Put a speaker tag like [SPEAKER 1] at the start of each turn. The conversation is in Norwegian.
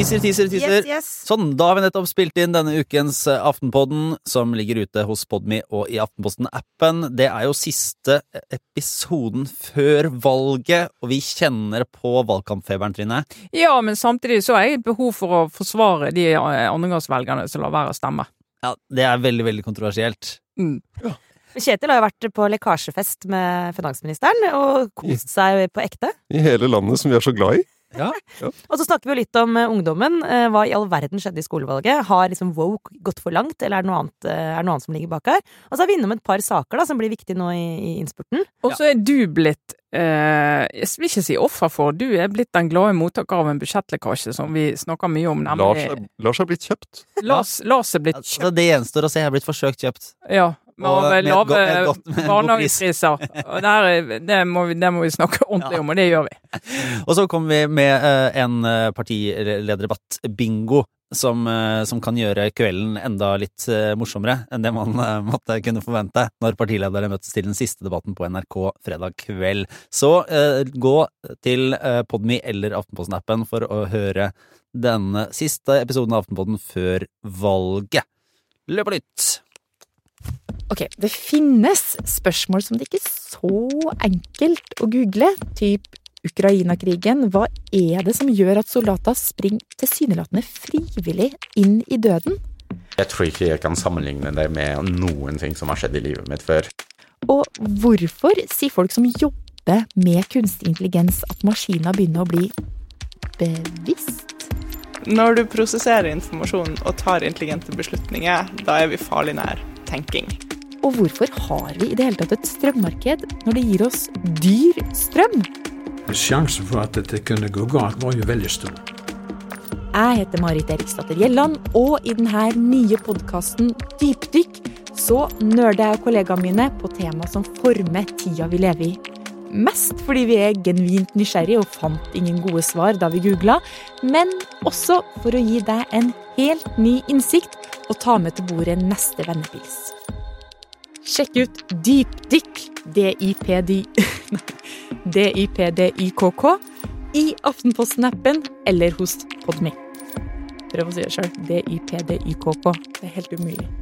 [SPEAKER 1] Teaser, teaser, teaser.
[SPEAKER 2] Yes, yes.
[SPEAKER 1] Sånn, da har vi nettopp spilt inn denne ukens eh, Aftenpodden, som ligger ute hos Podme og i Aftenposten-appen. Det er jo siste episoden før valget, og vi kjenner på valgkampfeberen, Trine.
[SPEAKER 3] Ja, men samtidig så har jeg et behov for å forsvare de eh, andregangsvelgerne som lar være å stemme.
[SPEAKER 1] Ja, Det er veldig, veldig kontroversielt.
[SPEAKER 3] Mm.
[SPEAKER 2] Kjetil har jo vært på lekkasjefest med finansministeren og kost seg på ekte.
[SPEAKER 4] I hele landet som vi er så glad i.
[SPEAKER 1] Ja.
[SPEAKER 2] Og så snakker vi jo litt om eh, ungdommen. Eh, Hva i all verden skjedde i skolevalget? Har liksom woke gått for langt, eller er det noe annet, eh, er det noe annet som ligger bak her? Og så er vi innom et par saker da, som blir viktige nå i, i innspurten.
[SPEAKER 3] Og så er du blitt eh, Jeg vil ikke si offer for, du er blitt den glade mottaker av en budsjettlekkasje som vi snakker mye om,
[SPEAKER 4] Lars
[SPEAKER 3] nemlig
[SPEAKER 4] er, Lars er blitt kjøpt.
[SPEAKER 3] Lars, Lars er blitt kjøpt.
[SPEAKER 1] Altså, det gjenstår å se. Jeg er blitt forsøkt kjøpt.
[SPEAKER 3] Ja.
[SPEAKER 1] Og
[SPEAKER 3] Med
[SPEAKER 1] med
[SPEAKER 3] lave
[SPEAKER 1] godt- med god
[SPEAKER 3] barnehagepriser. Er- Det, må vi- det må vi snakke ordentlig om, og det gjør vi.
[SPEAKER 1] Og så kommer vi med eh, en eh, partilederdebatt-bingo. Som, eh, som kan gjøre kvelden enda litt eh, morsommere enn det man eh, måtte kunne forvente når partiledere møtes til den siste debatten på NRK fredag kveld. Så eh, gå til eh, Podme eller Aftenposten-appen for å høre denne siste episoden av Aftenposten før valget. Løp og lytt!
[SPEAKER 5] Ok, det finnes spørsmål som det ikke er så enkelt å google, typ Ukraina-krigen. Hva er det som gjør at soldater springer tilsynelatende frivillig inn i døden?
[SPEAKER 6] Jeg tror ikke jeg kan sammenligne det med noen ting som har skjedd i livet mitt før.
[SPEAKER 5] Og hvorfor sier folk som jobber med kunstig intelligens at maskiner begynner å bli bevisst?
[SPEAKER 7] Når du prosesserer informasjon og tar intelligente beslutninger, da er vi farlig nær tenking.
[SPEAKER 5] Og hvorfor har vi i det hele tatt et strømmarked når det gir oss dyr strøm?
[SPEAKER 8] Sjansen for at dette kunne gå galt, var jo veldig stor.
[SPEAKER 5] Jeg heter Marit Eriksdatter Gjelland, og i denne nye podkasten Dypdykk så nerder jeg og kollegaene mine på tema som former tida vi lever i. Mest fordi vi er genuint nysgjerrige og fant ingen gode svar da vi googla, men også for å gi deg en helt ny innsikt og ta med til bordet neste vennepils. Sjekk ut Dypdykk, D-I-P-D D-I-P-D-Y-K-K, i Aftenposten-appen eller hos Podme. Prøv å si det sjøl. D-I-P-D-I-K-K Det er helt umulig.